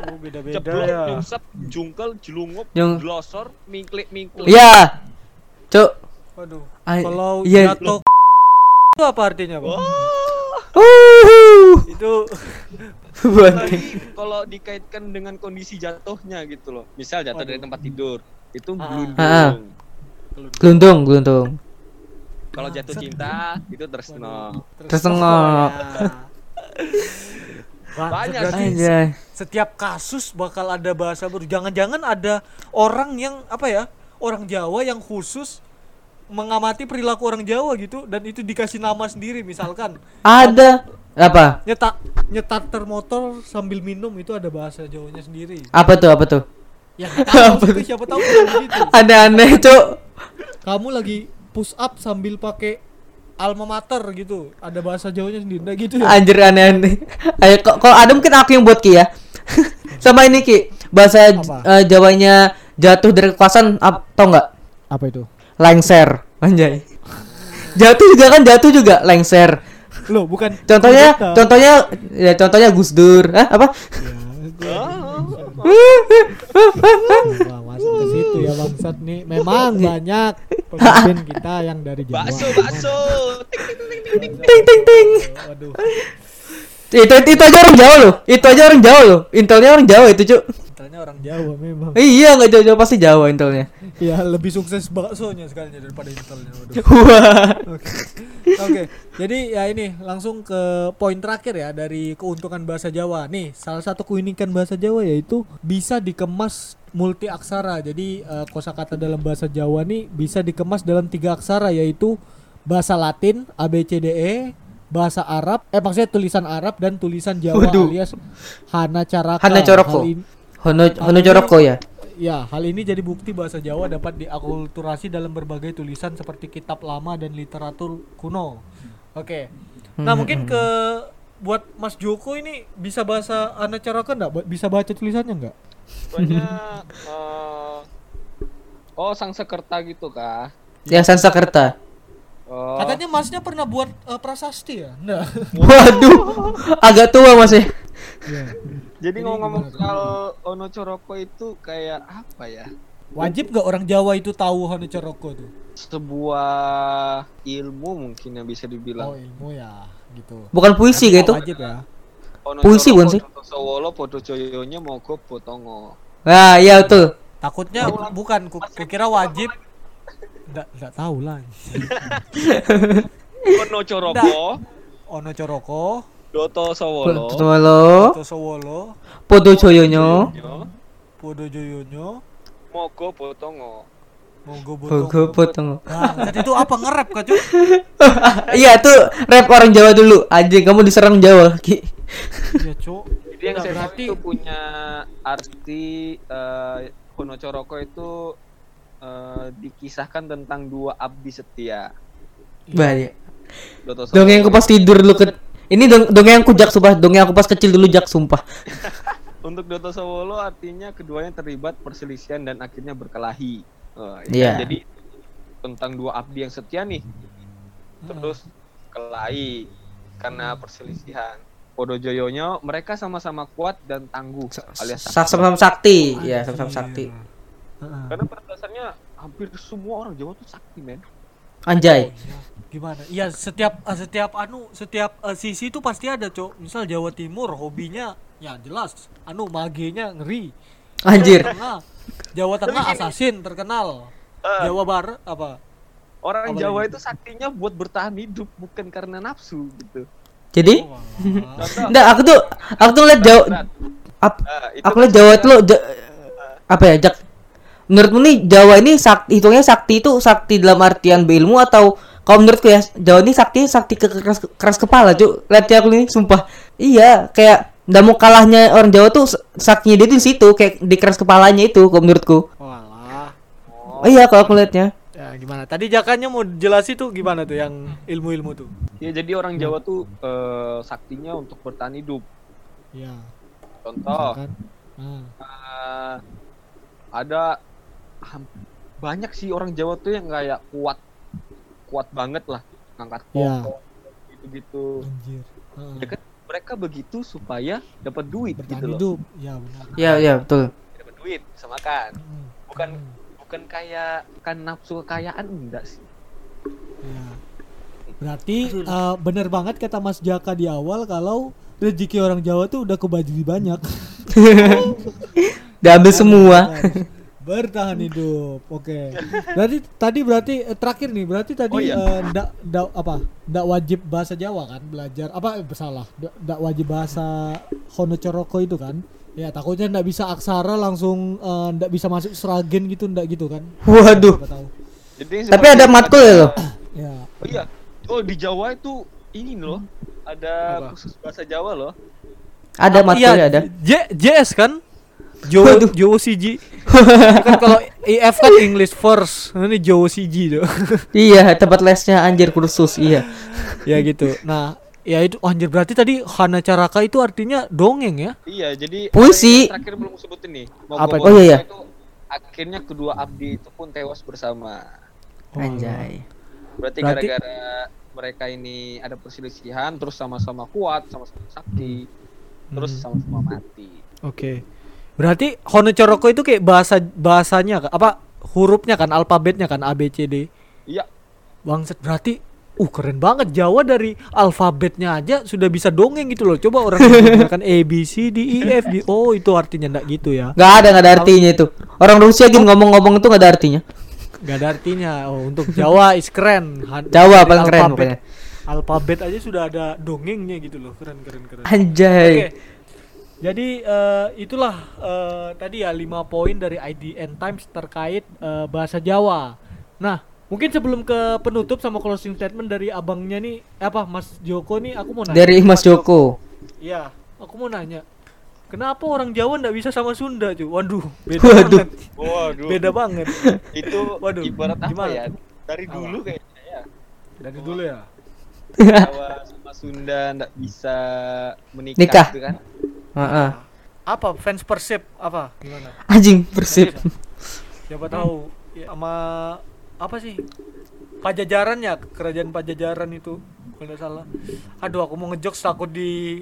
Oh, beda-beda Jeblok, ya. nyungsep, jungkel, jelungup, Jung- glosor, mingklik, mingklik. ya cuk Waduh. Ay, Kalau iya. jatuh *laughs* itu apa artinya, Bang? Uhuh. Itu *laughs* Apalagi kalau dikaitkan dengan kondisi jatuhnya gitu loh. Misal jatuh dari tempat tidur, itu Ah. gelundung. Ah. gelundung gelundung Kalau jatuh cinta, itu tresno. Tersengok. *laughs* Banyak Anjay. setiap kasus bakal ada bahasa baru. Jangan-jangan ada orang yang apa ya? Orang Jawa yang khusus mengamati perilaku orang Jawa gitu dan itu dikasih nama sendiri misalkan ada apa nyetak nyetarter motor sambil minum itu ada bahasa Jawanya sendiri. apa tuh apa tuh Ya tahu maksudnya siapa tahu gitu. aneh-aneh cuk Kamu lagi push up sambil pakai alma mater gitu. Ada bahasa Jawanya sendiri. Nah, gitu ya. Anjir aneh-aneh. Ayo kok kalau ada mungkin aku yang buat Ki ya. *laughs* Sama ini Ki, bahasa Apa? eh, Jawanya jatuh dari kekuasaan ap, tau nggak? Apa itu? Lengser, anjay. Jatuh juga kan jatuh juga lengser. Loh, bukan Contohnya, kudeta. contohnya ya contohnya Gus Dur. Hah, apa? Wah, masuk ke situ ya bangsat nih. Memang banyak pemimpin kita yang dari Jawa. Bakso, bakso. Tik. Ting ting ting. Waduh, Itu itu aja orang Jawa loh. Itu aja orang Jawa loh. Intelnya orang Jawa itu, Cuk. Intelnya orang Jawa memang. Iya, nggak jauh-jauh pasti Jawa intelnya. Ya, lebih sukses baksonya sekalinya daripada intelnya. *laughs* Wah. Oke. Oke. Jadi ya ini langsung ke poin terakhir ya dari keuntungan bahasa Jawa. Nih, salah satu keunikan bahasa Jawa yaitu bisa dikemas multi aksara. Jadi eh, kosakata dalam bahasa Jawa nih bisa dikemas dalam tiga aksara yaitu bahasa Latin A B C D E, bahasa Arab, eh maksudnya tulisan Arab dan tulisan Jawa Waduh. alias Hana Caraka. Hana Coroko. Hal ini- Hono Hono Joroko ya. Ya, hal ini jadi bukti bahasa Jawa dapat diakulturasi dalam berbagai tulisan seperti kitab lama dan literatur kuno. Oke. Nah, mungkin ke buat Mas Joko ini bisa bahasa Ana Caraka enggak? Bisa baca tulisannya enggak? Pokoknya *laughs* eh, Oh, sang sekerta gitu kah? Yang Sansakerta. Oh. Katanya Masnya pernah buat eh, prasasti ya? Enggak. Waduh, *laughs* agak tua mas ya. Jadi ngomong-ngomong soal Ono Coroko itu kayak apa ya? Wajib nggak orang Jawa itu tahu Ana Caraka tuh? Sebuah ilmu mungkin yang bisa Oh, dibilang. ilmu ya, gitu. Bukan puisi gitu. Wajib ya. Ono puisi, bukan sih? Sowolo podo Joyonya mogo potongo. Nah, iya betul. Takutnya bukan ku, kukira wajib. Enggak, enggak tahu lah. *laughs* Ono Coroko, Ono Coroko, Doto Sowolo, Halo, Toto Sowolo, Podo Joyonyo. Podo Joyonyo, mogo potongo. Mau gue Gue potong. Nah, jadi itu apa nge-rap kah, Cuk? *laughs* Iya tuh rap orang Jawa dulu. Anjing kamu diserang Jawa. Ki. Iya, Cuk. Jadi yang saya berarti- itu punya arti eh Hono Coroko itu eh, dikisahkan tentang dua abdi setia. Banyak. Doto Dongeng aku pas tidur dulu ke ini dong dongeng aku jak sumpah, dongeng aku pas kecil dulu jak sumpah. *laughs* Untuk Doto Sawolo artinya keduanya terlibat perselisihan dan akhirnya berkelahi. Oh, Iya. ya, Jadi tentang dua abdi yang setia nih. Terus kelahi karena perselisihan. Podojoyonya mereka sama-sama kuat dan tangguh alias Sak sama sakti. Ya, sama-sama sakti. Heeh. karena pada dasarnya hampir semua orang Jawa tuh sakti men. Anjay. Gimana? Iya, setiap eh, setiap anu, setiap eh, sisi itu pasti ada, Cuk. Misal Jawa Timur hobinya ya jelas anu magenya ngeri. Anjir. Jawa Tengah, Jawa Tengah assassin terkenal. Eh. Jawa Barat apa? Orang Apa Jawa lagi? itu saktinya buat bertahan hidup bukan karena nafsu gitu. Jadi, Oh, enggak aku tuh aku tuh liat Jawa ap- Ah, itu aku liat Jawa itu lo ja- apa ya, Jak? Menurutmu nih Jawa ini sakti hitungnya sakti itu sakti dalam artian berilmu atau kalau menurutku ya Jawa ini sakti sakti ke keras, keras kepala, Cuk. Lihat ya aku ini sumpah. Iya, kayak nggak mau kalahnya orang Jawa tuh saktinya dia tuh di situ kayak di keras kepalanya itu kalau menurutku. Walah. Oh iya kalau aku liatnya. Ya gimana? Tadi jakannya mau jelasin tuh gimana tuh yang ilmu-ilmu tuh? Ya jadi orang Jawa tuh eh, saktinya untuk bertahan hidup. Ya. Contoh? Nah. eh, ada banyak sih orang Jawa tuh yang kayak kuat, kuat banget lah, ngangkat pokok, gitu-gitu. Anjir. Heeh. Ya kan mereka begitu supaya dapat duit Bertahan gitu loh. hidup. Ya benar. Iya, iya betul. Dapat duit sama kan. Hmm. Bukan bukan kayak kan nafsu kekayaan enggak sih. Ya. Berarti eh, bener banget kata Mas Jaka di awal kalau rezeki orang Jawa tuh udah kebagi banyak. *laughs* Diambil semua. Bertahan hidup. Oke. Berarti tadi berarti eh, terakhir nih, berarti tadi Oh, iya. ndak apa? Ndak wajib bahasa Jawa kan belajar. Apa eh, salah? Ndak wajib bahasa Hono Coroko itu kan? Ya takutnya ndak bisa aksara langsung ndak bisa masuk seragen gitu ndak gitu kan? Waduh. Jadi Tapi ada matkul ya loh. *clears throat* Ya. Oh iya. Oh di Jawa itu ini loh. Ada Apa? khusus bahasa Jawa loh. Ada matkulnya ada. J JS kan? Waduh. Jawa CG. *laughs* kan kalau IF kan English first. Ini Jawa CG tuh. *laughs* Iya, tempat lesnya anjir kursus, iya. ya gitu. Nah, ya itu oh, anjir berarti tadi Hana Caraka itu artinya dongeng ya? Iya, jadi Puisi. terakhir belum sebutin nih. Mau Apa? Oh, iya, iya. itu akhirnya kedua abdi itu pun tewas bersama. Anjay. Berarti Berarti- gara-gara mereka ini ada perselisihan terus sama-sama kuat, sama-sama sakti, terus Hmm. sama-sama mati. Oke. Berarti Hana Caraka itu kayak bahasa bahasanya apa hurufnya kan alfabetnya kan A B C D. Iya, Bangset berarti uh keren banget Jawa dari alfabetnya aja sudah bisa dongeng gitu loh. Coba orang menggunakan A B C D E F G. Oh, itu artinya enggak gitu ya. Gak ada, gak ada artinya itu. Orang Rusia gini ngomong-ngomong itu gak ada artinya. Gak ada artinya. Oh, untuk Jawa is keren. Han- Jawa dari paling keren alfabet- pokoknya. Alfabet aja sudah ada dongengnya gitu loh. Keren keren keren. Anjay. Jadi eh, itulah eh, tadi ya 5 poin dari IDN Times terkait eh, bahasa Jawa. Nah, mungkin sebelum ke penutup sama closing statement dari abangnya nih eh, apa Mas Joko nih aku mau nanya. Dari Mas Joko. Iya, aku mau nanya. Kenapa orang Jawa ndak bisa sama Sunda, cuy? Waduh, beda Waduh. banget. Waduh. Beda banget. Itu Waduh, ibarat apa gimana ya? Dari dulu kayaknya ya. Dari dulu ya. Jawa sama Sunda nggak bisa menikah Nikah. gitu kan. Heeh. Apa fans Persib apa? Gimana? Anjing persib. Siapa tahu ya, sama apa sih? Pajajaran ya, kerajaan Pajajaran itu kalau nggak salah. Aduh, aku mau ngejokes takut di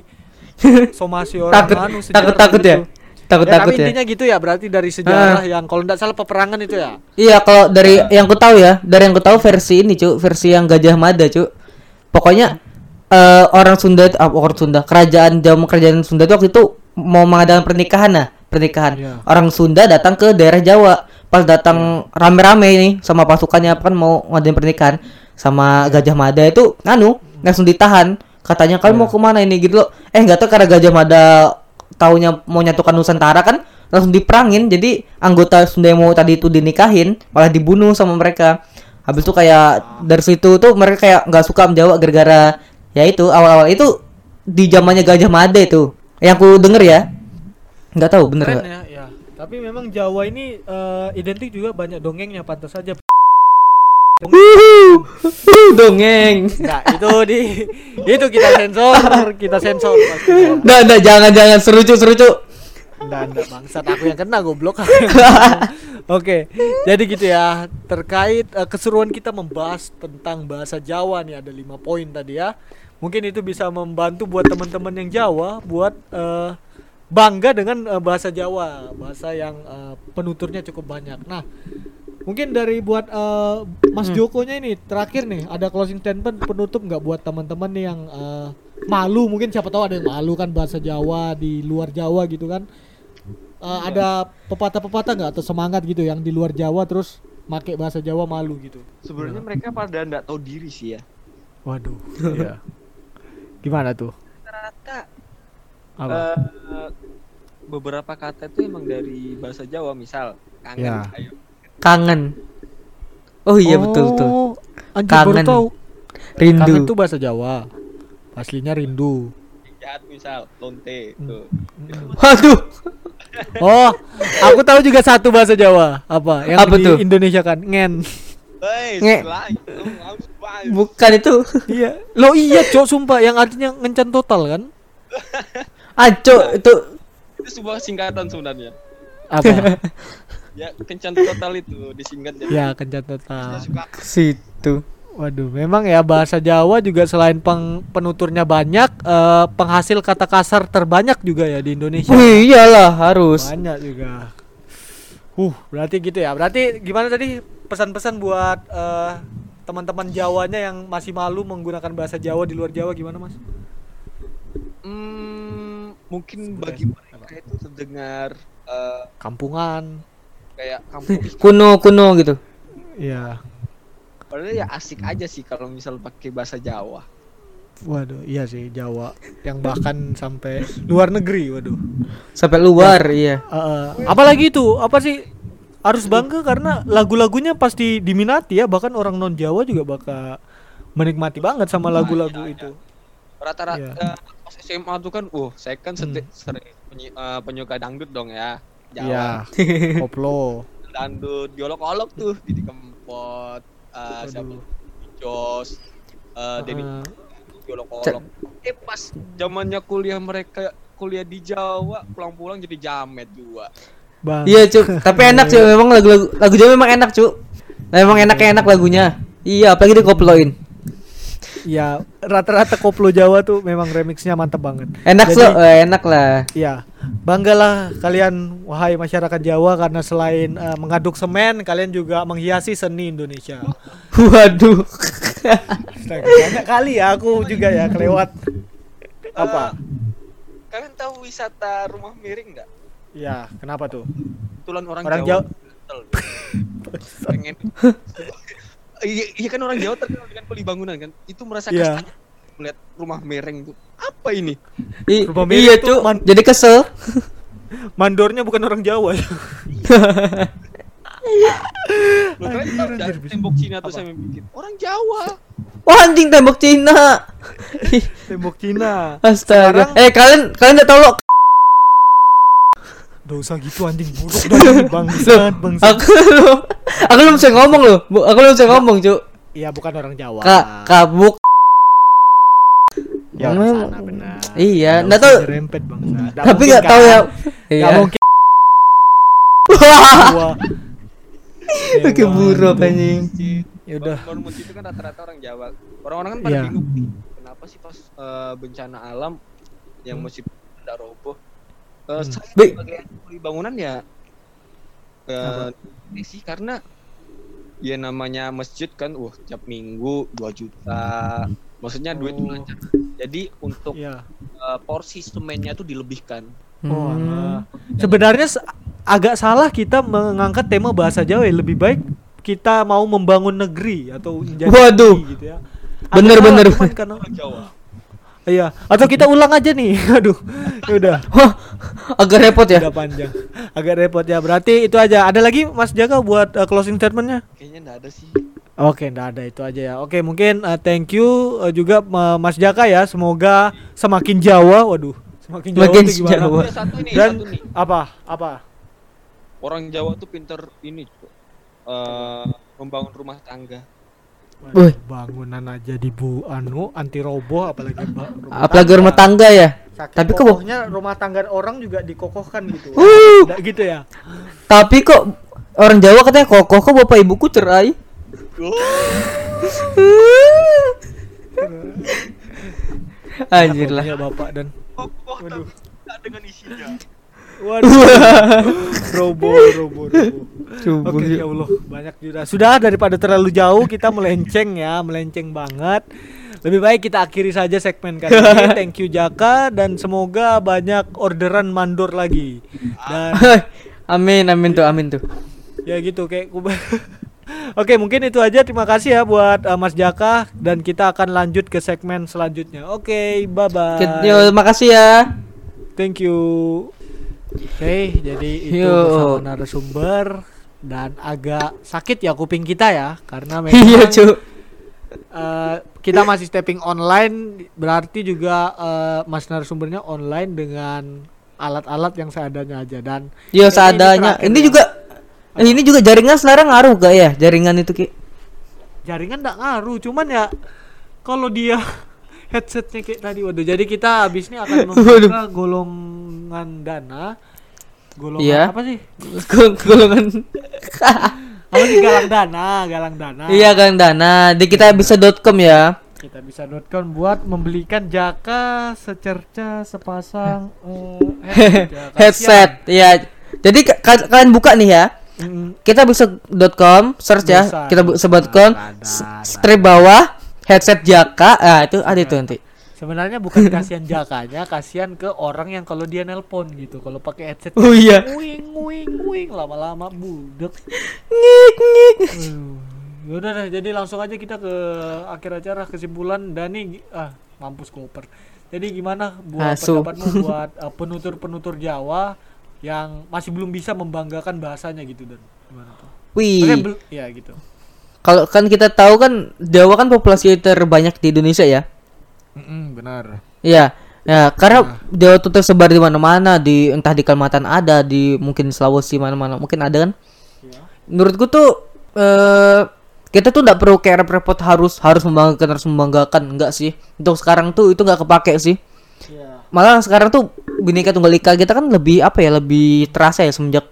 somasi orang takut, anu, takut, takut ya. gitu. Takut, Ya, takut tapi ya. intinya gitu ya, berarti dari sejarah yang kalau nggak salah peperangan itu ya. Iya, kalau dari yang ku tahu ya, dari yang ku tahu versi ini, Cuk, versi yang Gajah Mada, Cuk. Pokoknya eh, orang Sunda itu, ah, orang Sunda, kerajaan Jawa kerajaan Sunda itu waktu itu mau mengadakan pernikahan nah, pernikahan. Iya. Orang Sunda datang ke daerah Jawa. Pas datang rame-rame nih sama pasukannya kan mau ngadain pernikahan sama Gajah Mada itu anu langsung ditahan. Katanya kalian mau ke mana ini gitu loh. Eh nggak tahu karena Gajah Mada taunya mau nyatukan Nusantara kan langsung diperangin jadi anggota Sunda yang mau tadi itu dinikahin malah dibunuh sama mereka habis itu kayak dari situ tuh mereka kayak nggak suka Jawa gara-gara ya itu awal-awal itu di zamannya Gajah Mada itu yang aku denger ya nggak tahu bener Keren nggak? ya, ya. Tapi memang Jawa ini eh, identik juga banyak dongengnya pantas saja. Wuhu, wuhu, *laughs* dongeng Nah, itu di itu kita sensor, kita sensor. Nggak, nggak, jangan, jangan, seru cu, seru cu Nggak, nggak bangsat aku yang kena goblok. *laughs* Oke, jadi gitu ya. Terkait eh, keseruan kita membahas tentang bahasa Jawa nih ada lima poin tadi ya. Mungkin itu bisa membantu buat teman-teman yang Jawa buat eh, bangga dengan eh, bahasa Jawa, bahasa yang eh, penuturnya cukup banyak. Nah, mungkin dari buat eh, Mas Jokonya ini terakhir nih ada closing statement penutup nggak buat teman-teman nih yang eh, malu? Mungkin siapa tahu ada yang malu kan bahasa Jawa di luar Jawa gitu kan. Eh, ada pepatah-pepatah nggak atau semangat gitu yang di luar Jawa terus make bahasa Jawa malu gitu? Sebenarnya mereka pada nggak tahu diri sih ya. waduh. Iya *laughs* gimana tuh Rata-rata apa eh, beberapa kata itu emang dari bahasa Jawa, misal kangen, Ya. ayo. Kangen Oh iya betul, betul Oh, anjir baru Kangen. tahu Rindu kangen tuh bahasa Jawa aslinya rindu Jahat misal, lonte, Hmm. tuh. Waduh *laughs* oh aku tahu juga satu bahasa Jawa apa yang Apa Hmm. di tuh? Indonesia kan ngen Hei, Nge- selain. Bukan itu. Iya. Lo iya cok sumpah. Yang artinya ngencan total kan? Aco itu itu sebuah singkatan sebenarnya. apa? *laughs* Ya, kencan total itu disingkat jadi ya kencan total. Situ. Waduh, memang ya bahasa Jawa juga selain peng- penuturnya banyak, eh, penghasil kata kasar terbanyak juga ya di Indonesia. Wih, iyalah harus. Banyak juga. Uh, berarti gitu ya. Berarti gimana tadi pesan-pesan buat eh, teman-teman Jawanya yang masih malu menggunakan bahasa Jawa di luar Jawa gimana, Mas? Hmm, mungkin bagi mereka itu terdengar eh, Kampungan. kayak *laughs* kampung kuno kuno gitu Iya. padahal ya asik aja sih kalau misal pakai bahasa Jawa. Waduh, iya sih Jawa yang bahkan *laughs* sampai luar negeri, waduh. sampai luar iya Eh, apalagi itu apa sih harus bangga karena lagu-lagunya pasti diminati ya bahkan orang non Jawa juga bakal menikmati banget sama lagu-lagu itu Rata-rata Iya. eh, pas SMA tuh kan, uh, saya kan Hmm. sering penyi- eh, penyuka dangdut dong ya. ya Jawa. *laughs* koplo Dangdut diolok-olok tuh, Didi Kempot, eh siapa? Jos, eh Denny Eh, diolok-olok. Eh pas zamannya kuliah mereka kuliah di Jawa, pulang-pulang jadi jamet juga. Bang. Iya cu tapi enak cuy *laughs* memang lagu lagu lagu Jawa memang enak cu nah, memang enak enak lagunya. Iya apalagi dikoploin. Ya rata-rata koplo Jawa tuh memang remixnya mantap banget. Enak Jadi, so eh, enak lah. Ya banggalah kalian wahai masyarakat Jawa karena selain eh, mengaduk semen kalian juga menghiasi seni Indonesia. Waduh. Banyak kali ya aku juga ya kelewat. Apa? Eh, kalian tahu wisata rumah miring nggak? Ya kenapa tuh? Kebetulan orang, Orang Jawa. Jawa- Betul. *laughs* pengen. Iya, iya kan orang Jawa terkenal dengan peli bangunan kan? Itu merasa Iya. kastanya melihat rumah mereng itu. Apa ini? I- Rumah miring iya tuh cu man- jadi kesel. Mandornya bukan orang Jawa. Ya *laughs* Loh, tembok Cina tuh saya bikin? Orang Jawa. Wah anjing tembok Cina. Tembok Cina. Astaga. Sekarang- eh kalian kalian udah tahu lo Gak usah gitu anjing. Buruk *laughs* banget bangsat bangsat. aku belum aku belum bisa ngomong loh Bu- aku belum bisa ngomong cu Iya bukan orang Jawa. Kak kabuk. Ya sana benar. Iya Nggak nggak tahu. usah dirempet bangsat. Tapi mungkin nggak tahu kan? ya. Nggak iya. mungkin. *laughs* Oke buruk anjing. Ya udah. Baru itu kan rata-rata orang Jawa. Orang-orang kan pada Iya. bingung. Nih, kenapa sih pas eh, bencana alam yang Hmm. masih tidak roboh Hmm. saya Baik. sebagai ahli bangunan ya eh, ini sih karena ya namanya masjid kan wah tiap minggu 2 juta maksudnya duit Oh. lancar jadi untuk Iya eh, porsi semennya tuh dilebihkan Oh, Hmm. alah. Sebenarnya se- agak salah kita mengangkat tema bahasa Jawa ya. Lebih baik kita mau membangun negeri atau menjadi Waduh. negeri gitu ya. Agak Bener, salah, bener, cuman bener. karena Jawa Iya, atau kita ulang aja nih. *laughs* Aduh. ya Udah. Wah, agak repot ya. Udah panjang. Agak repot ya. Berarti itu aja. Ada lagi Mas Jaka buat uh, closing statementnya? Kayaknya enggak ada sih. Oke, ndak ada itu aja ya. Oke, mungkin uh, thank you uh, juga uh, Mas Jaka ya. Semoga semakin Jawa. Waduh, semakin Jawa Semakin itu gimana? Jawa. Satu nih, Dan satu nih. apa? Apa? Orang Jawa tuh pinter ini. Eh, membangun rumah tangga. Wih. bangunan aja di bu anu anti roboh apalagi ba- rumah Apalagi rumah tangga ya. Saking Tapi kok kokohnya rumah tangga orang juga dikokohkan gitu. Uh. Nggak gitu ya. tapi kok orang Jawa katanya kokoh kok bapak ibuku cerai. Anjir lah. Bapak dan Kokoh dengan isinya. Waduh. *laughs* robo robo robo. Oke ya. ya Allah banyak juga. Sudah daripada terlalu jauh kita melenceng ya, melenceng banget. Lebih baik kita akhiri saja segmen kali ini. *laughs* Thank you Jaka dan semoga banyak orderan mandor lagi. Dan *laughs* amin amin tuh amin tuh. ya gitu kayak Oke mungkin itu aja terima kasih ya buat uh, Mas Jaka dan kita akan lanjut ke segmen selanjutnya. Oke bye bye. Oke, Yo, makasih ya. Thank you. Oke jadi itu Yo. bersama narasumber dan agak sakit ya kuping kita ya karena *laughs* memang Iya, cu. eh, kita masih stepping online berarti juga eh, mas narasumbernya online dengan alat-alat yang seadanya aja dan Yo, kayaknya seadanya. terakhir Ini ya. juga eh, ini juga jaringan sekarang ngaruh gak ya? Jaringan itu Ki. jaringan nggak ngaruh cuman ya kalau dia headsetnya kayak tadi waduh jadi kita habis ini akan *laughs* membuka golongan dana golongan Iya. apa sih *laughs* Gol- Golongan. *laughs* apa sih galang dana galang dana Iya, Kang Dana. Di kita bisa.com ya. kita bisa com buat membelikan jaka secerca sepasang eh, headset, ya. Headset. Iya. Jadi ka- ka- kalian buka nih ya. Mm, Kita bisa.com search ya. Bisa, Kita bisa. bisa.com Ada, s- ada. strip bawah headset Jaka. Ah, itu ada itu nanti. sebenarnya bukan *laughs* kasihan jakanya kasihan ke orang yang kalau dia nelpon gitu kalau pakai headset Oh iya. nguing nguing nguing lama-lama budek Ngik ngik. Ya udah deh, jadi langsung aja kita ke akhir acara kesimpulan Dani ah mampus koper. Jadi gimana buat Asu. pendapatmu buat uh, penutur-penutur Jawa yang masih belum bisa membanggakan bahasanya gitu dan gimana tuh? Wih. ya gitu. Kalau kan kita tahu kan Jawa kan populasi terbanyak di Indonesia ya. benar. Iya. Ya, karena Jawa tuh tersebar di mana-mana di entah di Kalimantan ada, di mungkin Sulawesi mana-mana mungkin ada kan. Ya. Menurutku tuh eh kita tuh nggak perlu kayak repot harus harus membanggakan harus membanggakan enggak sih. Untuk sekarang tuh itu nggak kepake sih. Ya. Malah sekarang tuh Bhinneka Tunggal Ika kita kan lebih apa ya, lebih terasa ya semenjak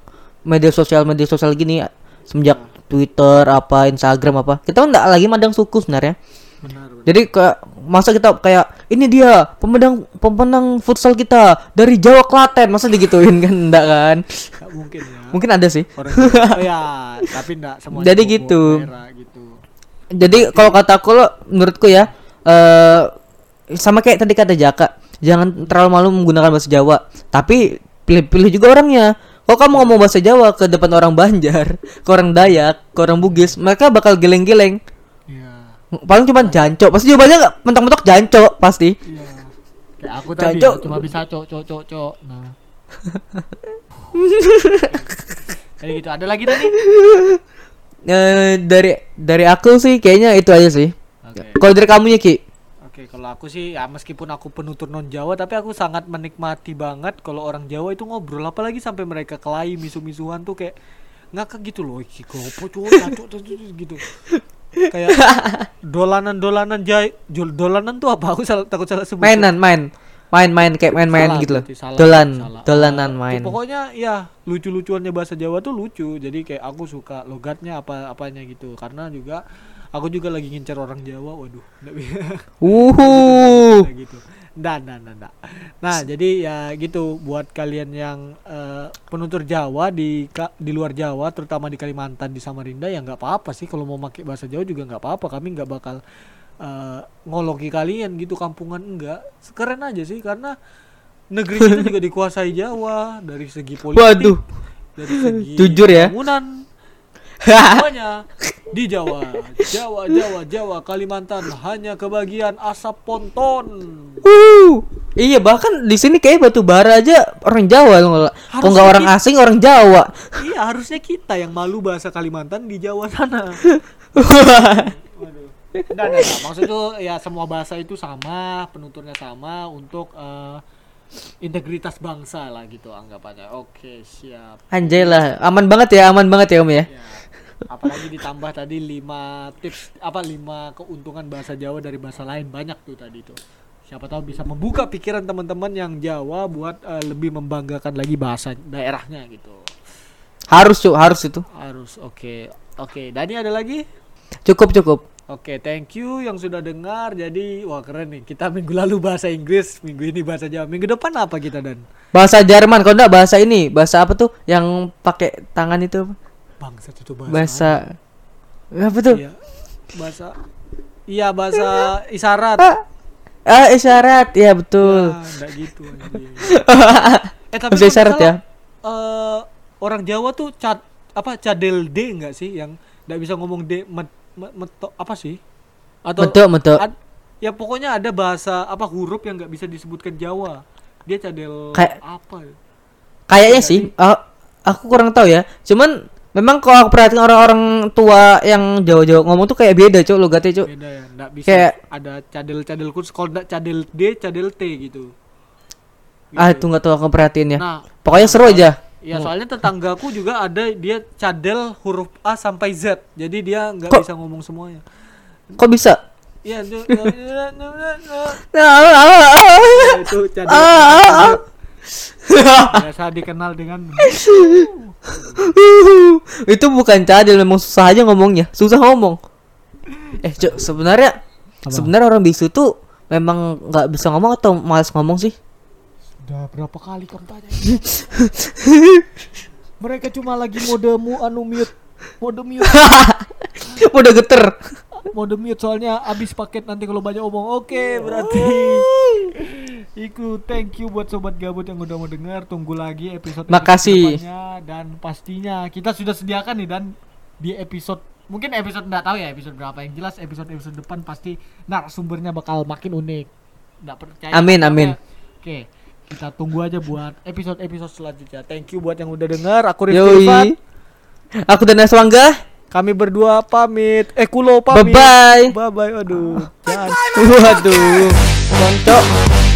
media sosial media sosial gini ya. Semenjak Twitter apa Instagram apa. Kita nggak lagi mandang suku sebenarnya. Benar, benar. Jadi kayak masa kita kayak ini dia pemenang pemenang futsal kita dari Jawa Klaten masa digituin kan *laughs* enggak kan? Nggak mungkin ya. Mungkin ada sih. Orang oh ya, tapi enggak semua Jadi gitu. gitu. Jadi kalau kata aku lo menurutku ya eh sama kayak tadi kata Jaka, jangan terlalu malu menggunakan bahasa Jawa, tapi pilih-pilih juga orangnya. Kalau kamu ngomong bahasa Jawa ke depan orang Banjar, *laughs* ke orang Dayak, ke orang Bugis, mereka bakal geleng-geleng. Iya. Paling cuma jancok, pasti jawabannya nggak mentok-mentok jancok pasti. Iya. Kayak aku tadi Cocok. ya, cuma bisa cok cok cok cok. Nah. *laughs* Kayak gitu. Ada lagi tadi? Eh dari dari aku sih kayaknya itu aja sih. Oke. Kalau dari kamunya Ki? Oke, kalau aku sih ya meskipun aku penutur non Jawa tapi aku sangat menikmati banget kalau orang Jawa itu ngobrol apalagi sampai mereka kelahi misu-misuhan tuh kayak ngakak gitu loh iki gopo cacok, gitu kayak *laughs* dolanan-dolanan jay jol dolanan tuh apa aku salah takut salah sebut Mainan, main. Main-main kayak main-main Salah gitu loh. salah, Dolan, salah. dolanan Ah, main. pokoknya ya lucu-lucuannya bahasa Jawa tuh lucu jadi kayak aku suka logatnya apa apanya gitu karena juga aku juga lagi ngincer orang Jawa waduh nggak bisa *laughs* Uhu. Gitu Nggak, nggak, nggak, nggak. Nah, jadi ya gitu buat kalian yang eh, penutur Jawa di ka- di luar Jawa, terutama di Kalimantan di Samarinda ya nggak apa-apa sih kalau mau pakai bahasa Jawa juga nggak apa-apa. Kami nggak bakal eh, ngoloki kalian gitu kampungan enggak. Keren aja sih karena negeri kita juga dikuasai Jawa dari segi politik, Waduh. dari segi Jujur ya. bangunan, *laughs* semuanya di Jawa, Jawa, Jawa, Jawa, Kalimantan hanya kebagian asap ponton. Uh, iya bahkan di sini kayak batu bara aja orang Jawa loh nggak- Kalau nggak orang kita- asing orang Jawa. Iya, harusnya kita yang malu bahasa Kalimantan di Jawa sana. Enggak, enggak, enggak. Maksud itu ya semua bahasa itu sama, penuturnya sama untuk eh, integritas bangsa lah gitu anggapannya. Oke, siap. Anjay lah, aman banget ya, aman banget ya Om ya. Ya. Apalagi ditambah tadi 5 tips apa 5 keuntungan bahasa Jawa dari bahasa lain banyak tuh tadi tuh. Siapa tahu bisa membuka pikiran teman-teman yang Jawa buat eh, lebih membanggakan lagi bahasa daerahnya gitu. Harus cuk, harus itu. Harus oke. Oke, Dani ada lagi? Cukup cukup. Oke, thank you yang sudah dengar. Jadi, wah keren nih. Kita minggu lalu bahasa Inggris, minggu ini bahasa Jawa. Minggu depan apa kita dan? Bahasa Jerman, kalau enggak bahasa ini, bahasa apa tuh yang pakai tangan itu? Apa? Bangsa itu bahasa. Bahasa apa tuh? Iya. Bahasa Iya, bahasa *laughs* isyarat. Ah, ah isyarat, ya betul. Ah, enggak gitu. *laughs* Eh, tapi Bahasa isyarat ya. salah, eh, orang Jawa tuh cat apa cadel D enggak sih yang enggak bisa ngomong D met, met- meto- apa sih? Atau Betul, betul. ad- ya pokoknya ada bahasa apa huruf yang nggak bisa disebutkan Jawa. Dia cadel Kayak- apa? ya? Kayaknya sih, ah, aku kurang tahu ya. Cuman memang kalau aku perhatiin orang-orang tua yang Jawa-Jawa ngomong tuh kayak beda, Cuk, logatnya, Cuk. Beda ya, enggak bisa Kayak- ada cadel-cadel khusus kalau enggak cadel D, cadel T gitu. Ah, Gitu. itu nggak tahu aku perhatiin ya. Nah, Pokoknya seru aja. Ya soalnya tetanggaku juga ada dia cadel huruf A sampai Z. Jadi dia nggak bisa ngomong semuanya. Kok bisa? *laughs* Iya, itu Ah, cadel. ah, ah. *laughs* Biasa dikenal dengan *laughs* itu bukan cadel memang susah aja ngomongnya susah ngomong eh cuk sebenarnya sebenarnya orang bisu tuh memang nggak bisa ngomong atau malas ngomong sih Udah berapa kali kamu tanya? *laughs* Mereka cuma lagi mode mu anu mute. Mode mute. *laughs* udah geter Mode mute soalnya habis paket nanti kalau banyak omong. Oke, berarti Iku thank you buat sobat gabut yang udah mau dengar. Tunggu lagi episode Makasih. dan pastinya kita sudah sediakan nih dan di episode mungkin episode nggak tahu ya episode berapa yang jelas episode episode depan pasti narasumbernya bakal makin unik. Nggak percaya? Amin, amin. Oke, kita tunggu aja buat episode episode selanjutnya. Thank you buat yang udah dengar. Aku yoi aku dan Aswangga Kami berdua pamit. Eh kulo bye pamit. bye Bye bye. Aduh. Jangan. waduh koncok